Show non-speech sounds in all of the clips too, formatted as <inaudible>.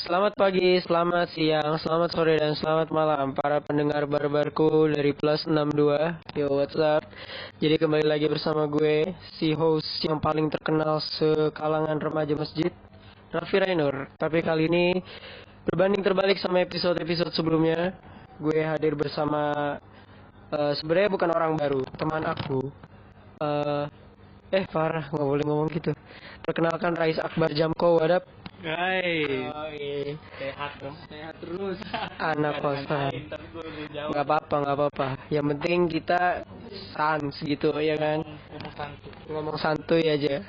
Selamat pagi, selamat siang, selamat sore, dan selamat malam para pendengar barbarku dari Plus 62. Yo, what's up? Jadi kembali lagi bersama gue, si host yang paling terkenal sekalangan remaja masjid, Raffi Rainur. Tapi kali ini berbanding terbalik sama episode-episode sebelumnya, gue hadir bersama eh, sebenarnya bukan orang baru, teman aku. Eh, eh parah, nggak boleh ngomong gitu. Perkenalkan Rais Akbar Jamko, wadap. Hai, sehat dong, sehat terus. Anak kosan. Nggak apa-apa nggak apa-apa. Yang penting kita sans gitu ya kan? Ngomong santuy. ngomong santuy aja.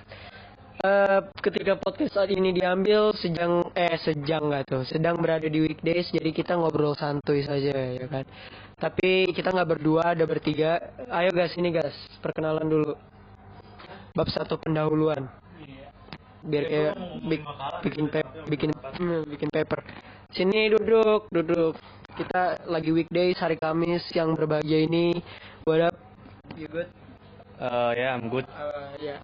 Eh, ketika podcast saat ini diambil sejang eh sejang nggak tuh? Sedang berada di weekdays jadi kita ngobrol santuy saja ya kan? Tapi kita nggak berdua ada bertiga. Ayo guys ini guys perkenalan dulu. Bab satu pendahuluan. Biar kayak bik- bikin pep- bikin hmm, bikin paper. Sini duduk duduk. Kita lagi weekdays hari Kamis yang berbahagia ini. What up? You good? Eh, ya, I'm good. Uh, ya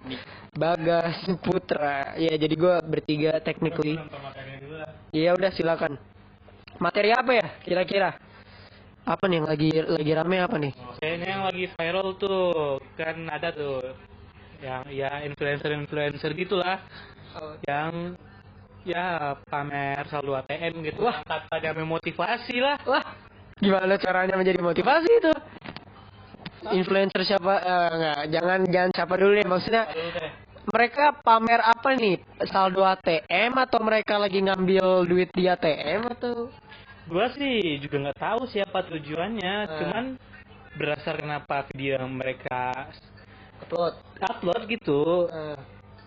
Bagas Putra. Ya jadi gue bertiga technically. Nonton makannya dulu lah. ya udah silakan. Materi apa ya kira-kira? Apa nih yang lagi lagi rame apa nih? Kayaknya yang lagi viral tuh kan ada tuh yang ya influencer-influencer gitulah yang ya pamer saldo ATM gitu. Wah. Kata dia memotivasi lah. wah gimana caranya menjadi motivasi itu? Influencer siapa? Eh, enggak jangan jangan siapa dulu deh. Maksudnya mereka pamer apa nih? Saldo ATM atau mereka lagi ngambil duit di ATM atau? Gua sih juga nggak tahu siapa tujuannya, Eh. cuman berdasarkan apa video mereka upload. upload gitu Eh,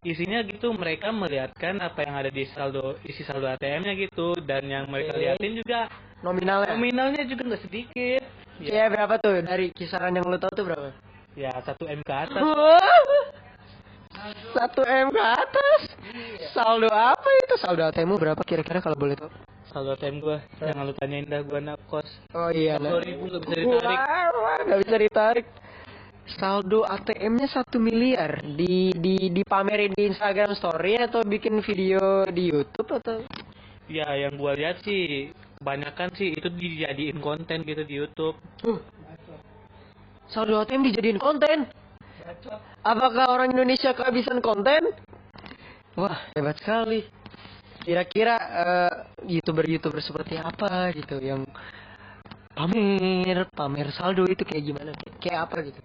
isinya gitu mereka melihatkan apa yang ada di saldo isi saldo ATM-nya gitu dan yang mereka Oke. liatin juga nominalnya? nominalnya juga nggak sedikit. Ya. berapa tuh? Dari kisaran yang lo tahu tuh berapa? Ya satu m ke atas. <laughs> Satu m ke atas? Saldo apa itu? Saldo ATM berapa kira-kira kalau boleh tahu? Saldo ATM gua. Jangan lu tanyain dah gua anak kos. Oh iya nah. 10.000 nggak bisa ditarik. Nggak bisa ditarik saldo ATM-nya satu miliar di di dipamerin di Instagram Story atau bikin video di YouTube atau ya yang gua lihat sih kebanyakan sih itu dijadiin konten gitu di YouTube Uh. Saldo ATM dijadiin konten. Apakah orang Indonesia kehabisan konten? Wah, hebat sekali. Kira-kira eh, youtuber-youtuber seperti apa gitu yang pamer, pamer saldo itu kayak gimana? Kayak apa gitu?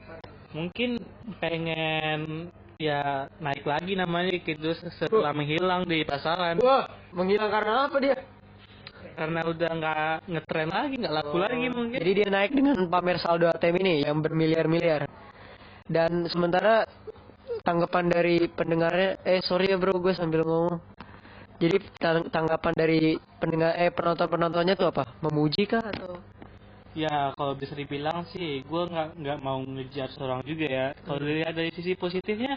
Mungkin pengen ya naik lagi namanya gitu setelah menghilang di pasaran Wah, menghilang karena apa dia? karena udah nggak ngetren lagi nggak laku lagi mungkin Jadi dia naik dengan pamer saldo ATM ini yang bermiliar-miliar. Dan sementara tanggapan dari pendengarnya, eh sorry ya bro, gue sambil ngomong. Jadi tang- tanggapan dari pendengar, eh penonton-penontonnya tuh apa? Memuji kah atau? Ya kalau bisa dibilang sih gue nggak nggak mau ngejar seorang juga ya. Kalau dilihat dari sisi positifnya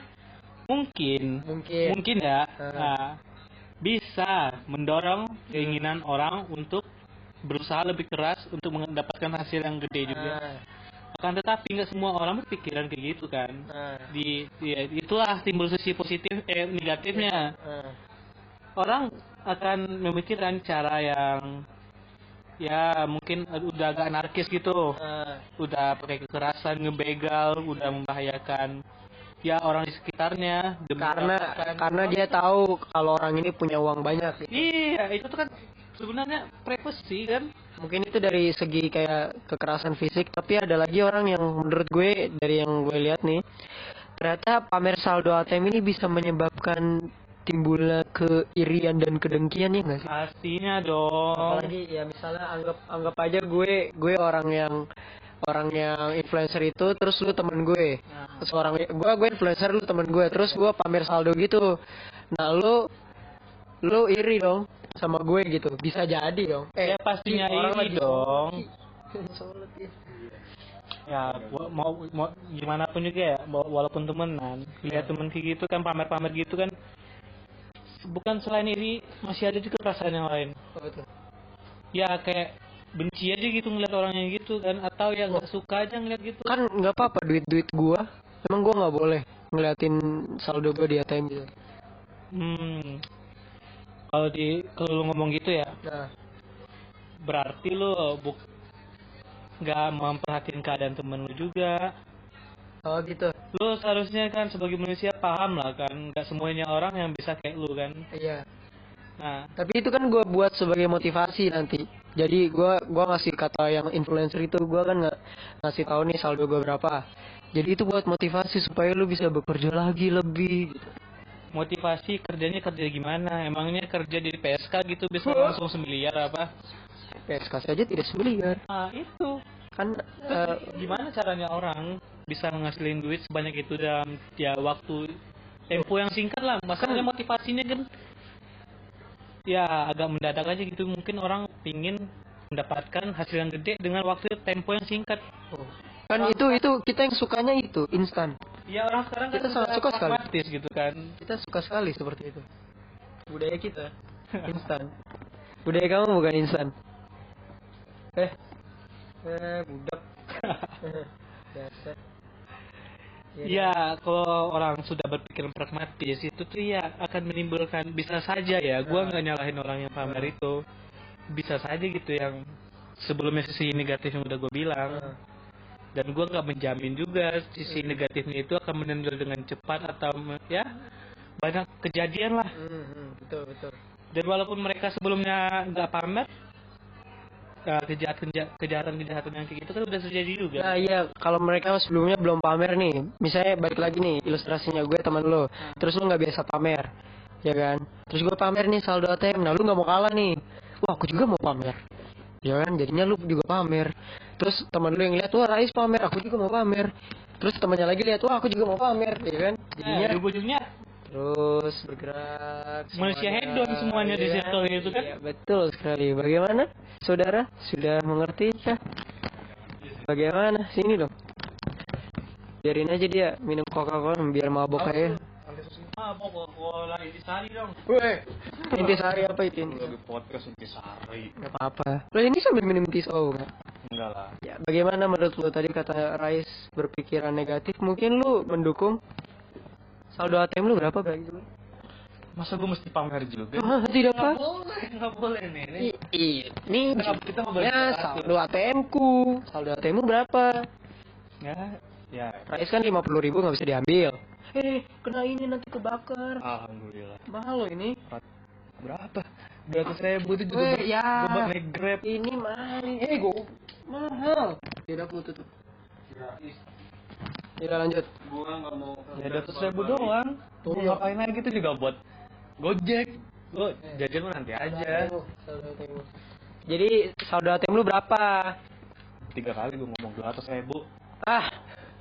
mungkin Mungkin. mungkin ya. Eh. nah, bisa mendorong keinginan orang untuk berusaha lebih keras untuk mendapatkan hasil yang gede juga. Akan tetapi nggak semua orang berpikiran kayak gitu kan. Ah, di ya, itulah timbul sisi positif eh negatifnya. Ah. orang akan memikirkan cara yang ya mungkin udah agak anarkis gitu Ah, udah pakai kekerasan ngebegal udah membahayakan ya orang di sekitarnya karena mendapatkan- karena dia tahu kalau orang ini punya uang banyak. gitu. iya itu tuh kan sebenarnya privacy kan Mungkin itu dari segi kayak kekerasan fisik, tapi ada lagi orang yang menurut gue dari yang gue lihat nih, ternyata pamer saldo ATM ini bisa menyebabkan timbulnya keirian dan kedengkian ya nggak sih? pastinya dong. Apalagi ya misalnya anggap anggap aja gue gue orang yang orang yang influencer itu terus lu temen gue. Nah, terus orang gue gue influencer lu temen gue. Terus gue pamer saldo gitu. Nah lu lu iri dong sama gue gitu. Bisa jadi dong. Ya pastinya orang ini lagi- dong. <laughs> Ya. ya mau mau gimana pun juga ya wa- walaupun temenan. Lihat temen kayak gitu kan pamer-pamer gitu kan bukan selain ini masih ada juga perasaan yang lain. Oh, betul. ya kayak benci aja gitu ngeliat orang yang gitu kan atau ya nggak suka aja ngeliat gitu. Kan nggak apa-apa duit duit gue emang gue nggak boleh ngeliatin saldo gue di ATM gitu. Hmm. Kalau di kalau lu ngomong gitu ya Nah, berarti lu buk nggak memperhatiin keadaan temen lu juga oh gitu. lu seharusnya kan sebagai manusia paham lah kan nggak semuanya orang yang bisa kayak lu kan Iya. nah Tapi itu kan gue buat sebagai motivasi nanti. Jadi gue gua ngasih kata yang influencer itu gue kan nggak ngasih tahu nih saldo gue berapa. Jadi itu buat motivasi supaya lu bisa bekerja lagi lebih. Gitu. motivasi kerjanya kerja gimana emangnya kerja di PSK gitu bisa langsung semiliar apa PSK saja tidak semiliar. nah itu Kan eh, gimana caranya orang bisa menghasilin duit sebanyak itu dalam ya waktu tempo yang singkat lah masalahnya motivasinya kan ya agak mendadak aja gitu mungkin orang pingin mendapatkan hasil yang gede dengan waktu tempo yang singkat kan itu itu kita yang sukanya itu instan. ya orang sekarang Kita kan sangat udah suka sekali. gitu kan Kita suka sekali seperti itu. Budaya kita <laughs> instan. Budaya kamu bukan instan. Eh, eh budak. <laughs> Dasar. Ya, kalau orang sudah berpikir pragmatis itu tuh ya akan menimbulkan bisa saja ya. Gua nggak nyalahin orang yang pamer itu. Bisa saja gitu yang sebelumnya sisi negatif yang udah gue bilang. Dan gua nggak menjamin juga sisi negatifnya itu akan menonjol dengan cepat atau ya banyak kejadian lah. Hmm, hmm, betul betul. Dan walaupun mereka sebelumnya nggak pamer, ya, kejahatan kejahatan kejahatan yang kayak gitu kan udah terjadi juga. Nah iya, kalau mereka sebelumnya belum pamer nih, misalnya balik lagi nih ilustrasinya gue teman lo, terus lu nggak biasa pamer, ya kan? Terus gue pamer nih saldo ATM, nah lu nggak mau kalah nih, wah aku juga mau pamer, ya kan? Jadinya lu juga pamer, terus teman lu yang lihat wah Rais pamer, aku juga mau pamer, terus temannya lagi lihat wah aku juga mau pamer, ya kan? Nah, Jadinya ujung-ujungnya terus bergerak. Manusia hedon semuanya di iya. circle itu kan. Iya, betul sekali. Bagaimana, saudara? Sudah mengerti kah? Bagaimana? Sini dong. Biarin aja dia minum Coca-Cola biar mabok aja. Ah, Coca-Cola intisari dong. Weh, intisari apa itu? lagi podcast intisari Gak apa-apa. Lo ini sambil minum tisau kan? enggak lah Ya, bagaimana menurut lo tadi kata Rais berpikiran negatif? Mungkin lu mendukung saldo ATM lu berapa bagi dulu? masa gue mesti pamer juga Ah, tidak apa? boleh, nggak boleh nih. Ini Iya, ini Kita- kita ngobrol ya, saldo ATM ku. Saldo ATM mu berapa? ya, ya Rais kan 50 ribu nggak bisa diambil. Eh, kena ini nanti kebakar. alhamdulillah Mahal loh ini. berapa dua ratus ribu itu juga buat- ya. buat naik grab Ini mahal. Eh, go. Mahal. Tidak aku tutup. Tidak lanjut. gua nggak mau ya dua ratus ribu doang. Tuh, iya. ngapain lagi itu juga buat gojek. Lo jajan lo nanti aja. Lu. Jadi saldo ATM lu berapa? tiga kali gua ngomong dua ratus ribu Ah,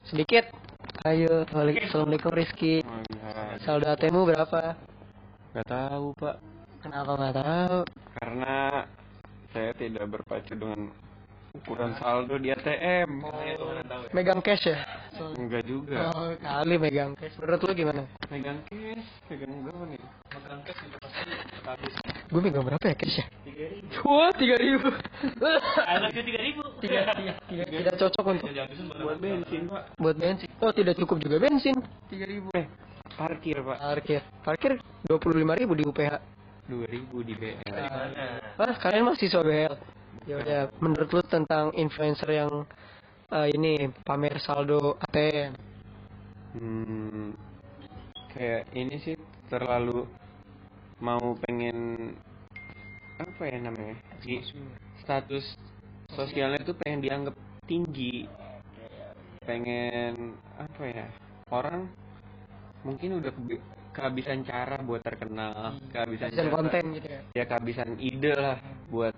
sedikit. Ayo, balik. Assalamualaikum Rizky. Saldo ATM berapa? nggak tahu pak Kenapa nggak tahu? karena saya tidak berpacu dengan ukuran saldo di ATM Megang cash ya? enggak juga Oh, kali megang cash. Menurut lu gimana? megang cash megang berapa nih Gue megang berapa ya cash ya? Wah, tiga ribu. <laughs> Anaknya tiga ribu. tiga, tiga, tiga, tidak cocok untuk buat bensin pak buat bensin. Oh, tidak cukup juga bensin. Tiga ribu. eh parkir pak Parkir, parkir dua puluh lima ribu di UPH. dua ribu di BL Wah, kalian masih BL. Ya udah, menurut lu tentang influencer yang eh, ini pamer saldo ATM. Hmm, kayak ini sih terlalu mau pengen apa ya namanya Di- status sosialnya tuh pengen dianggap tinggi pengen apa ya orang mungkin udah kehabisan cara buat terkenal kehabisan Dan cara- konten gitu ya. ya kehabisan ide lah buat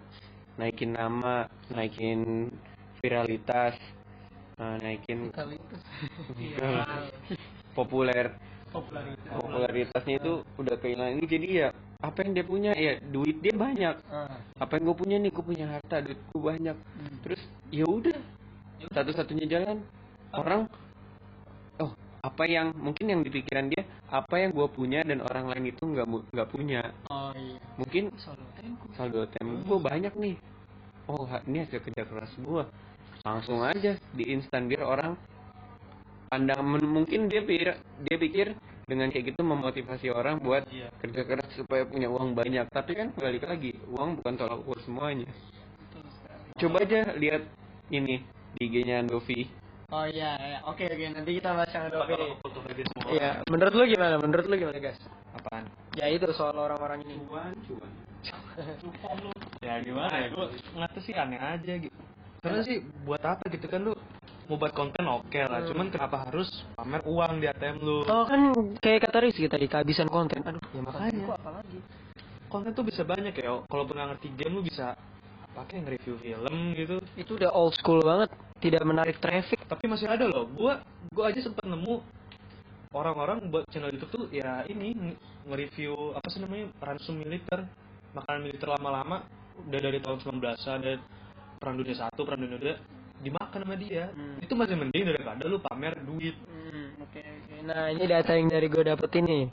naikin nama naikin viralitas eh, naikin <laughs> populer. Popularitasnya itu udah kehilangan. Ini jadi ya apa yang dia punya ya duit dia banyak. Apa yang gue punya nih gue punya harta duit gue banyak. Terus ya udah. Satu-satunya jalan. Orang oh apa yang mungkin yang di pikiran dia apa yang gue punya dan orang lain itu nggak nggak punya. Oh iya. mungkin Saldo ATM gue banyak nih. Oh ini hasil kerja keras gue langsung aja di instan biar orang pandang mungkin dia pikir dia pikir dengan kayak gitu memotivasi orang buat Iya. kerja keras supaya punya uang banyak. Tapi kan balik lagi uang bukan tolak ukur semuanya. Coba aja lihat ini di IG-nya Andovi Oh iya, iya. oke oke nanti kita bahas yang semua Iya, menurut lu gimana? Menurut lu gimana, guys? apaan Ya itu soal orang-orang ini. cuan cuan <laughs> ya gimana ya gue ngata sih aneh aja gitu karena sih buat apa gitu kan lu mau buat konten oke lah cuman kenapa harus pamer uang di ATM lu Oh kan kayak kata Rizky tadi kehabisan konten. Aduh, ya makanya. Gua apa lagi? konten tuh bisa banyak ya kalaupun nggak ngerti game lu bisa pakai nge-review film gitu Itu udah old school banget, tidak menarik traffic. tapi masih ada loh gua gua aja sempet nemu orang-orang buat channel YouTube tuh ya ini nge- nge-review apa sih namanya ransom militer makanan militer lama-lama udah dari tahun 19 ada perang dunia satu perang dunia dua dimakan sama dia Hmm. itu masih mending daripada lu pamer duit Hmm, oke oke. Nah, ini data yang dari gue dapet ini.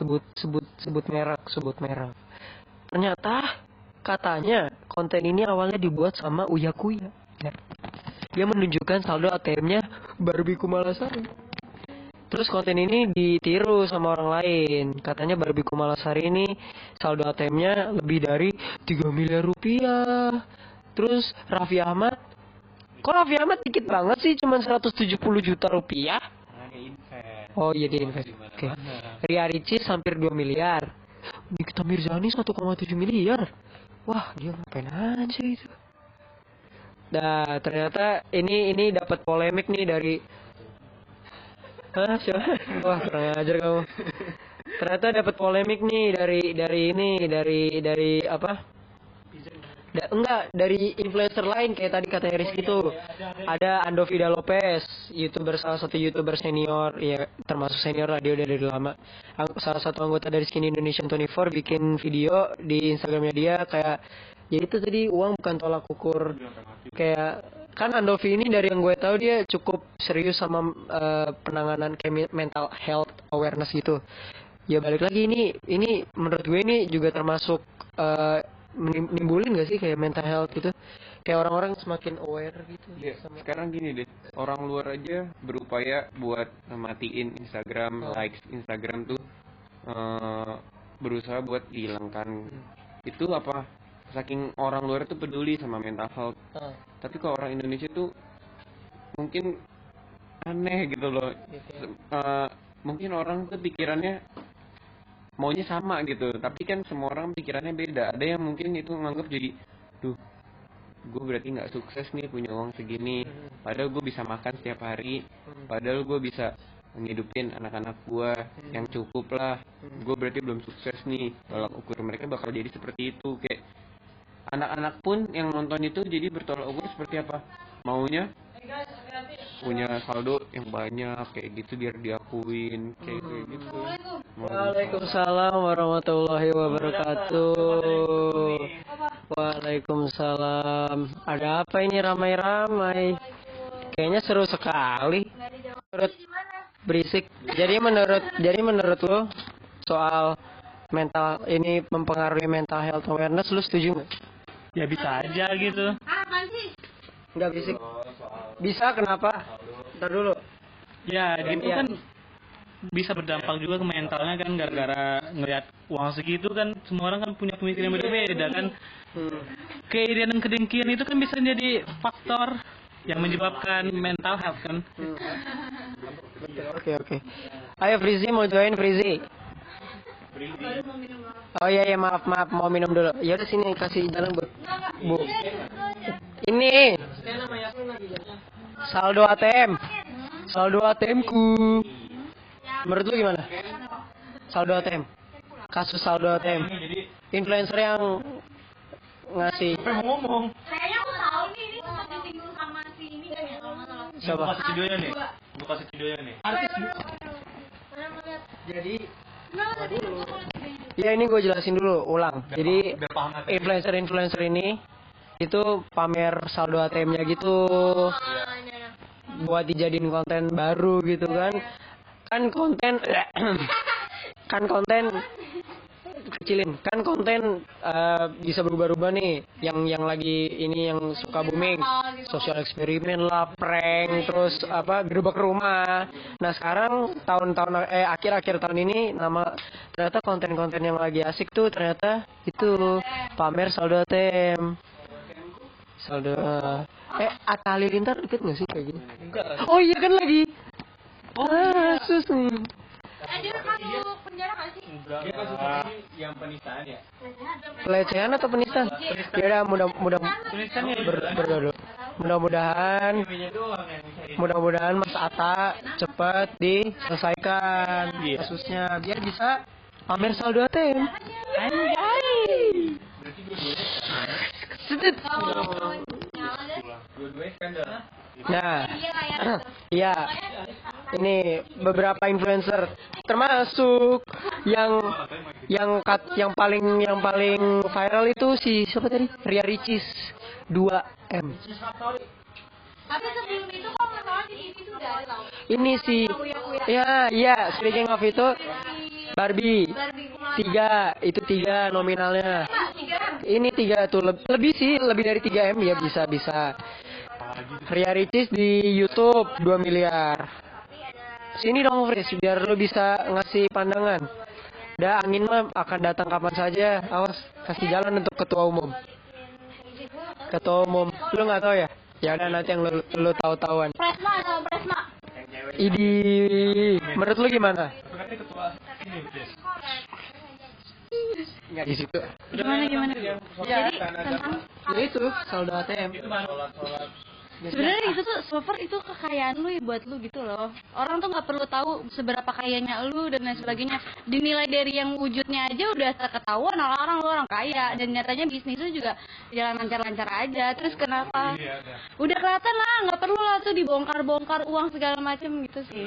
Sebut sebut sebut merek, sebut merek. Ternyata katanya konten ini awalnya dibuat sama Uya Kuya. Ya. Dia menunjukkan saldo ATM-nya Barbie Kumalasari. Terus konten ini ditiru sama orang lain. Katanya Barbie Kumalasari ini saldo ATM-nya lebih dari 3 miliar rupiah. Terus Raffi Ahmad Kok Raffi Ahmad dikit banget sih, cuma 170 juta rupiah? invest Oh iya dia invest. Oke. Ria Ricis hampir 2 miliar. Nikita Mirzani 1,7 miliar. Wah, dia ngapain aja itu? Nah, ternyata ini ini dapat polemik nih dari Hah, siapa? Wah, kurang ajar kamu. Ternyata dapat polemik nih dari dari ini dari dari apa? Da, enggak dari influencer lain kayak tadi kata Rizky tuh. Ada Andovida Lopez youtuber salah satu youtuber senior ya termasuk senior dia udah dari lama. Salah satu anggota dari Skin Indonesian 24 bikin video di Instagramnya dia kayak ya itu tadi uang bukan tolak ukur. Kayak kan Andovi ini dari yang gue tahu dia cukup serius sama eh, penanganan mental health awareness gitu. Ya balik lagi ini ini menurut gue ini juga termasuk menim- nimbulin gak sih kayak mental health gitu kayak orang-orang semakin aware gitu Ya, sama sekarang gini deh, orang luar aja berupaya buat matiin Instagram, Oh. likes Instagram tuh eh, berusaha buat dihilangkan. Itu apa? Saking orang luar tuh peduli sama mental health. Ah, Tapi kalau orang Indonesia tuh mungkin aneh gitu loh. ya. Eh, mungkin orang tuh pikirannya maunya sama gitu, tapi kan semua orang pikirannya beda. Ada yang mungkin itu nganggap jadi, duh, gue berarti nggak sukses nih punya uang segini. Hmm. Padahal gue bisa makan setiap hari. Hmm. Padahal gue bisa ngidupin anak-anak gue Hmm. yang cukup lah. Hmm. Gue berarti belum sukses nih. Tolak ukur mereka bakal jadi seperti itu. Kayak anak-anak pun yang nonton itu jadi bertolak ukur seperti apa? Maunya punya saldo yang banyak kayak gitu biar diakuin kayak kayak gitu. Waalaikumsalam warahmatullahi wabarakatuh. Waalaikumsalam. Ada apa ini ramai-ramai? Kayaknya seru sekali. Menurut berisik. Jadi menurut jadi menurut lo soal mental ini mempengaruhi mental health awareness lu setuju nggak? ya bisa aja gitu Nggak berisik. Bisa kenapa? Ntar dulu. ya gitu Iya. kan bisa berdampak juga ke mentalnya kan gara-gara ngeliat uang segitu kan semua orang kan punya pemikiran berbeda kan Hmm. keirian dan kedengkian itu kan bisa jadi faktor yang menyebabkan mental health kan Hmm. Oke oke. Ayo Frizi mau join Frizi. Oh iya ya maaf maaf mau minum dulu. Ya udah sini kasih jalan bu. Bu. Ini. Saldo ATM. Saldo ATM ku. Menurut lu gimana? Saldo ATM. Kasus saldo ATM. Influencer yang ngasih mau ngomong Kayaknya aku tahu nih ini sempat disinggung sama si ini kan ya kalau nggak salah. gue siapa? kasih videonya nih gue kasih videonya nih? Jadi. Ya ini gue jelasin dulu ulang. Jadi influencer-influencer ini itu pamer saldo ATM-nya gitu. Buat dijadiin konten baru gitu kan. Kan konten <clears throat> kan konten kecilin. Kan konten eh, bisa berubah-ubah nih. Yang yang lagi ini yang suka booming. Sosial eksperimen lah prank terus apa gerobak rumah. Nah sekarang tahun-tahun eh akhir-akhir tahun ini nama ternyata konten-konten yang lagi asik tuh ternyata itu pamer saldo ATM saldo eh, eh Atta Halilintar deket gak sih kayak gini? Oh iya kan lagi. Kasus nih. Anjir masuk penjara gak sih? yang penistaan ya? Pelecehan atau penistaan? Ya udah mudah mudah ber, berdua Mudah-mudahan mudah-mudahan Mas Ata cepat diselesaikan kasusnya biar bisa pamer saldo ATM. Anjay. Kan dah Nah, kayak iya. Ini beberapa influencer termasuk yang yang kat, yang paling yang paling viral itu si siapa tadi? Ria Ricis 2M. Tapi sebelum itu kok nggak salah di TV tuh udah ada tau Ini si ya ya Speaking of itu Barbie tiga itu tiga nominalnya. Ini tiga tuh Leb- lebih sih lebih dari 3 m ya bisa bisa. Ria Ricis di YouTube 2 miliar. Sini dong Fris biar lu bisa ngasih pandangan. Dah angin mah akan datang kapan saja. Awas kasih jalan untuk ketua umum. Ketua umum lu nggak tahu ya? Ya udah nanti yang lu, lu tahu-tahuan. Presma Presma Idi, menurut lu gimana? Nggak di situ. Gimana gimana? Ya, Jadi tentang ya itu saldo ATM. Sebenarnya itu tuh so far itu kekayaan lu ya buat lu gitu loh. Orang tuh nggak perlu tahu seberapa kayanya lu dan lain sebagainya. Dinilai dari yang wujudnya aja udah terketahuan orang-orang lu orang kaya dan nyatanya bisnis lu juga jalan lancar-lancar aja. Terus kenapa? Udah kelihatan lah, nggak perlu lah tuh dibongkar-bongkar uang segala macem gitu sih.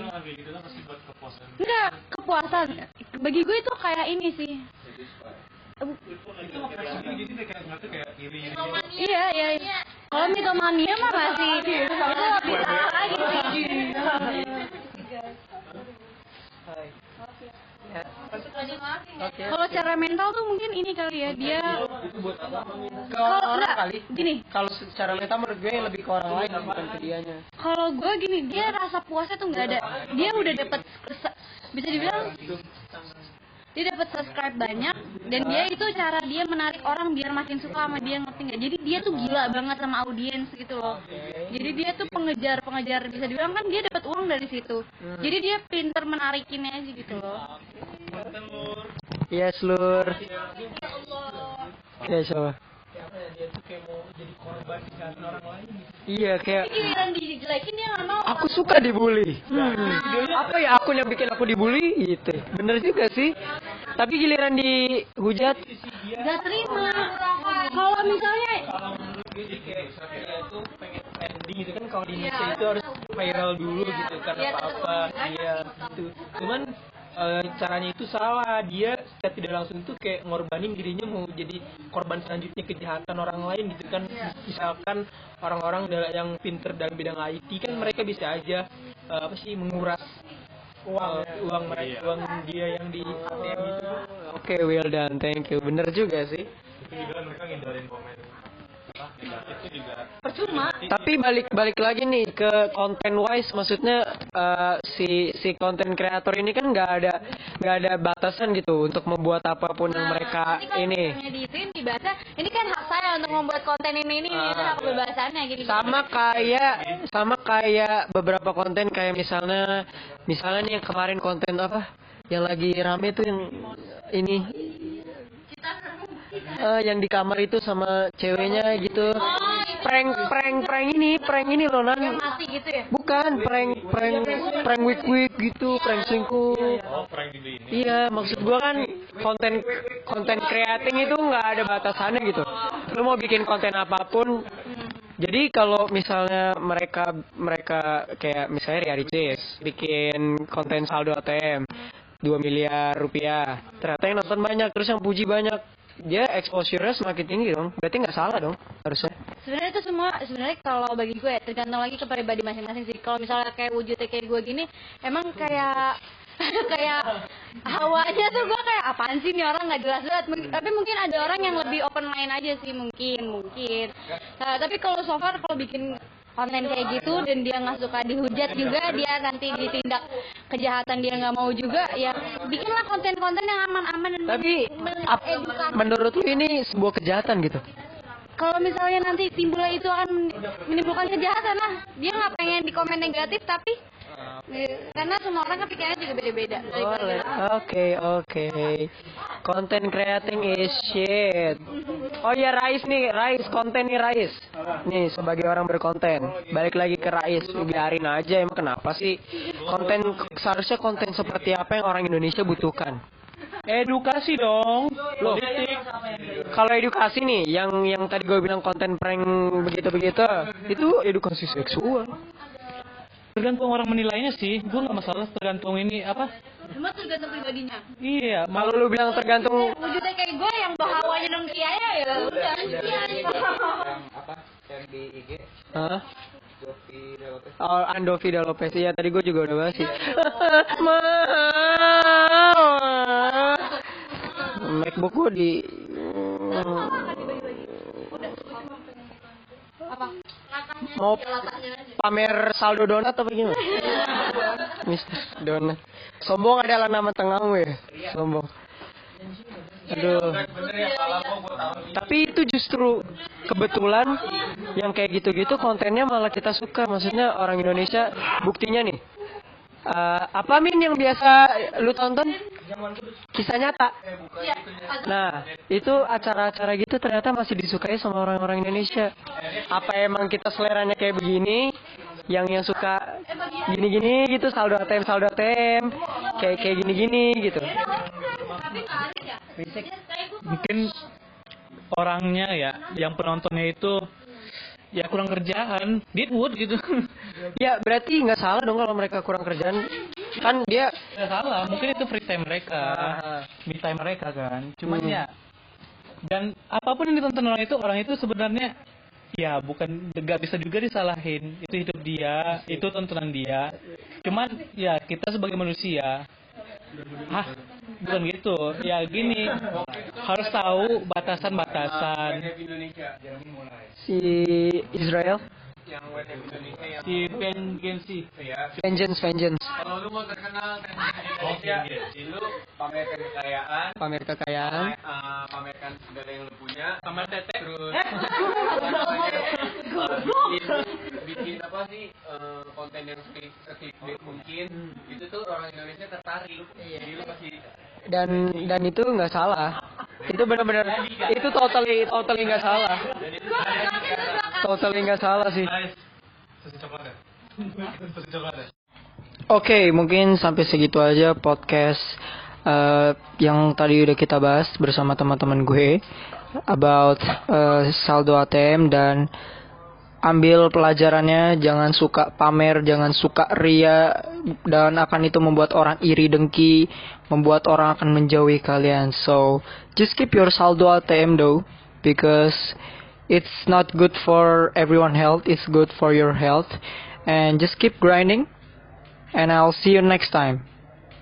Enggak, kepuasan. Bagi gue itu kayak ini sih. Iya, iya. iya. Kalau mitomania mah masih itu lebih parah lagi sih. Oke. Kalau secara mental tuh mungkin ini kali ya dia Kalau enggak, kali. gini. Kalau secara meta menurut gue lebih ke orang lain bukan ke dianya. kalau gue gini dia rasa puasnya tuh nggak ada dia udah dapat bisa dibilang dia dapat subscribe banyak dan dia itu cara dia menarik orang biar makin suka sama dia ngerti nggak jadi dia tuh gila banget sama audiens gitu loh jadi dia tuh pengejar pengejar bisa dibilang kan dia dapat uang dari situ jadi dia pinter menarikinnya aja gitu loh Iya, Lur. Ya, siapa? Iya, kayak Tapi giliran dijelekin dia nggak mau aku suka dibully. Hmm. Apa ya akun yang bikin aku dibully gitu. Bener juga sih. Tapi giliran dihujat, nggak terima. Kalau misalnya trending gitu kan kalau di Indonesia itu harus viral dulu gitu karena Iya, apa-apa iya gitu. cuman eh, caranya itu salah. Dia secara tidak langsung itu kayak ngorbanin dirinya mau jadi korban selanjutnya kejahatan orang lain gitu kan. Misalkan orang-orang yang pinter dalam bidang IT kan mereka bisa aja eh, apa sih menguras uang uang mereka uang dia yang di ATM itu. Oke well done thank you. Bener juga sih percuma. Tapi balik balik lagi nih ke konten wise, maksudnya eh, si si konten kreator ini kan nggak ada nggak ada batasan gitu untuk membuat apa pun yang mereka ini. diituin dibaca ini kan hak saya untuk membuat konten ini ini ini itu hak kebebasannya gitu Sama kayak sama kayak beberapa konten kayak misalnya misalnya nih yang kemarin konten apa yang lagi rame tuh yang ini eh, yang di kamar itu sama ceweknya gitu. Prank prank prank ini prank ini loh nan. gitu ya Bukan prank prank prank week week gitu, prank selingkuh. Iya, maksud gua kan konten konten creating itu nggak ada batasannya gitu. Lu mau bikin konten apa pun. Jadi kalau misalnya mereka mereka kayak misalnya Ria Ricis bikin konten saldo ATM 2 miliar rupiah. Ternyata yang nonton banyak, terus yang puji banyak. Dia exposure-nya semakin tinggi dong. Berarti nggak salah dong harusnya. sebenarnya itu semua sebenarnya kalau bagi gue ya, tergantung lagi ke pribadi masing-masing sih kalau misalnya kayak wujudnya kayak gue gini emang kayak <laughs> kayak hawanya tuh gue kayak apaan sih nih orang nggak jelas banget Mung- tapi mungkin ada orang yang lebih open mind aja sih mungkin mungkin Nah, tapi kalau so far kalau bikin konten kayak gitu dan dia nggak suka dihujat juga dia nanti ditindak kejahatan dia nggak mau juga ya bikinlah konten-konten yang aman-aman dan Tapi ap- mengedukasi. menurut lu ini sebuah kejahatan gitu? kalau misalnya nanti timbulnya itu akan menimbulkan kejahatan lah dia nggak pengen di komen negatif tapi karena semua orang kan pikirannya juga beda-beda. Boleh. Oke, oke. Content creating is shit. Oh ya Rais nih, Rais konten nih Rais. Nih sebagai orang berkonten, balik lagi ke Rais, biarin aja emang kenapa sih? Konten seharusnya konten seperti apa yang orang Indonesia butuhkan? Edukasi dong. Loh. Kalau edukasi nih, yang yang tadi gue bilang konten prank begitu-begitu, itu edukasi seksual. Tergantung orang menilainya sih. Gue nggak masalah tergantung ini apa. cuma tergantung pribadinya. Iya, Kalau lu bilang tergantung wujudnya kayak gue yang bahawanya dengki aja ya udah. Apa? Yang di IG Hah? Jovi Lopez Oh, Andovi dan Lopez ya tadi gue juga udah bahas sih. <laughs> Macbook gue di apa mau pamer saldo donat apa gimana? Mister Donat. Sombong adalah nama tengahmu ya. Sombong. Aduh. Tapi itu justru kebetulan yang kayak gitu-gitu kontennya malah kita suka. Maksudnya orang Indonesia buktinya nih. Eh, apa min yang biasa lu tonton? Kisah nyata. Nah, itu acara-acara gitu ternyata masih disukai sama orang-orang Indonesia. Apa emang kita seleranya kayak begini? Yang yang suka gini-gini gitu saldo ATM saldo ATM kayak kayak gini-gini gitu. mungkin orangnya ya, yang penontonnya itu ya kurang kerjaan, Deadwood gitu. <laughs> Ya berarti nggak salah dong kalau mereka kurang kerjaan. Kan dia Nggak salah, mungkin itu free time mereka, me time mereka kan. Cuman Hmm. ya, dan apa pun yang ditonton orang itu, orang itu sebenarnya ya bukan nggak bisa juga disalahin. Itu hidup dia, itu tontonan dia. Cuman ya kita sebagai manusia, ah bukan gitu. Ya gini, harus tahu batasan-batasan. si Israel? Yang web Indonesia yang Si ya vengeance vengeance. Kalau lu mau terkenal Indonesia lu pamerkan kekayaan. Pamer kekayaan. Eh, pamerkan segala yang lu punya. Pamer tete. terus eh, bikin, apa sih eh, konten yang sekli- seklik mungkin itu tuh orang Indonesia tertarik. Jadi lu masih dan dan itu nggak salah. Itu benar-benar itu totally totally nggak salah. Totally nggak salah sih. <laughs> Oke, mungkin sampai segitu aja podcast eh, yang tadi udah kita bahas bersama teman-teman gue about eh, saldo ATM dan ambil pelajarannya, jangan suka pamer, jangan suka ria dan akan itu membuat orang iri dengki, membuat orang akan menjauhi kalian. So, just keep your saldo ATM though because it's not good for everyone health, it's good for your health and just keep grinding and I'll see you next time.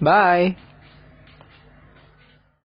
Bye.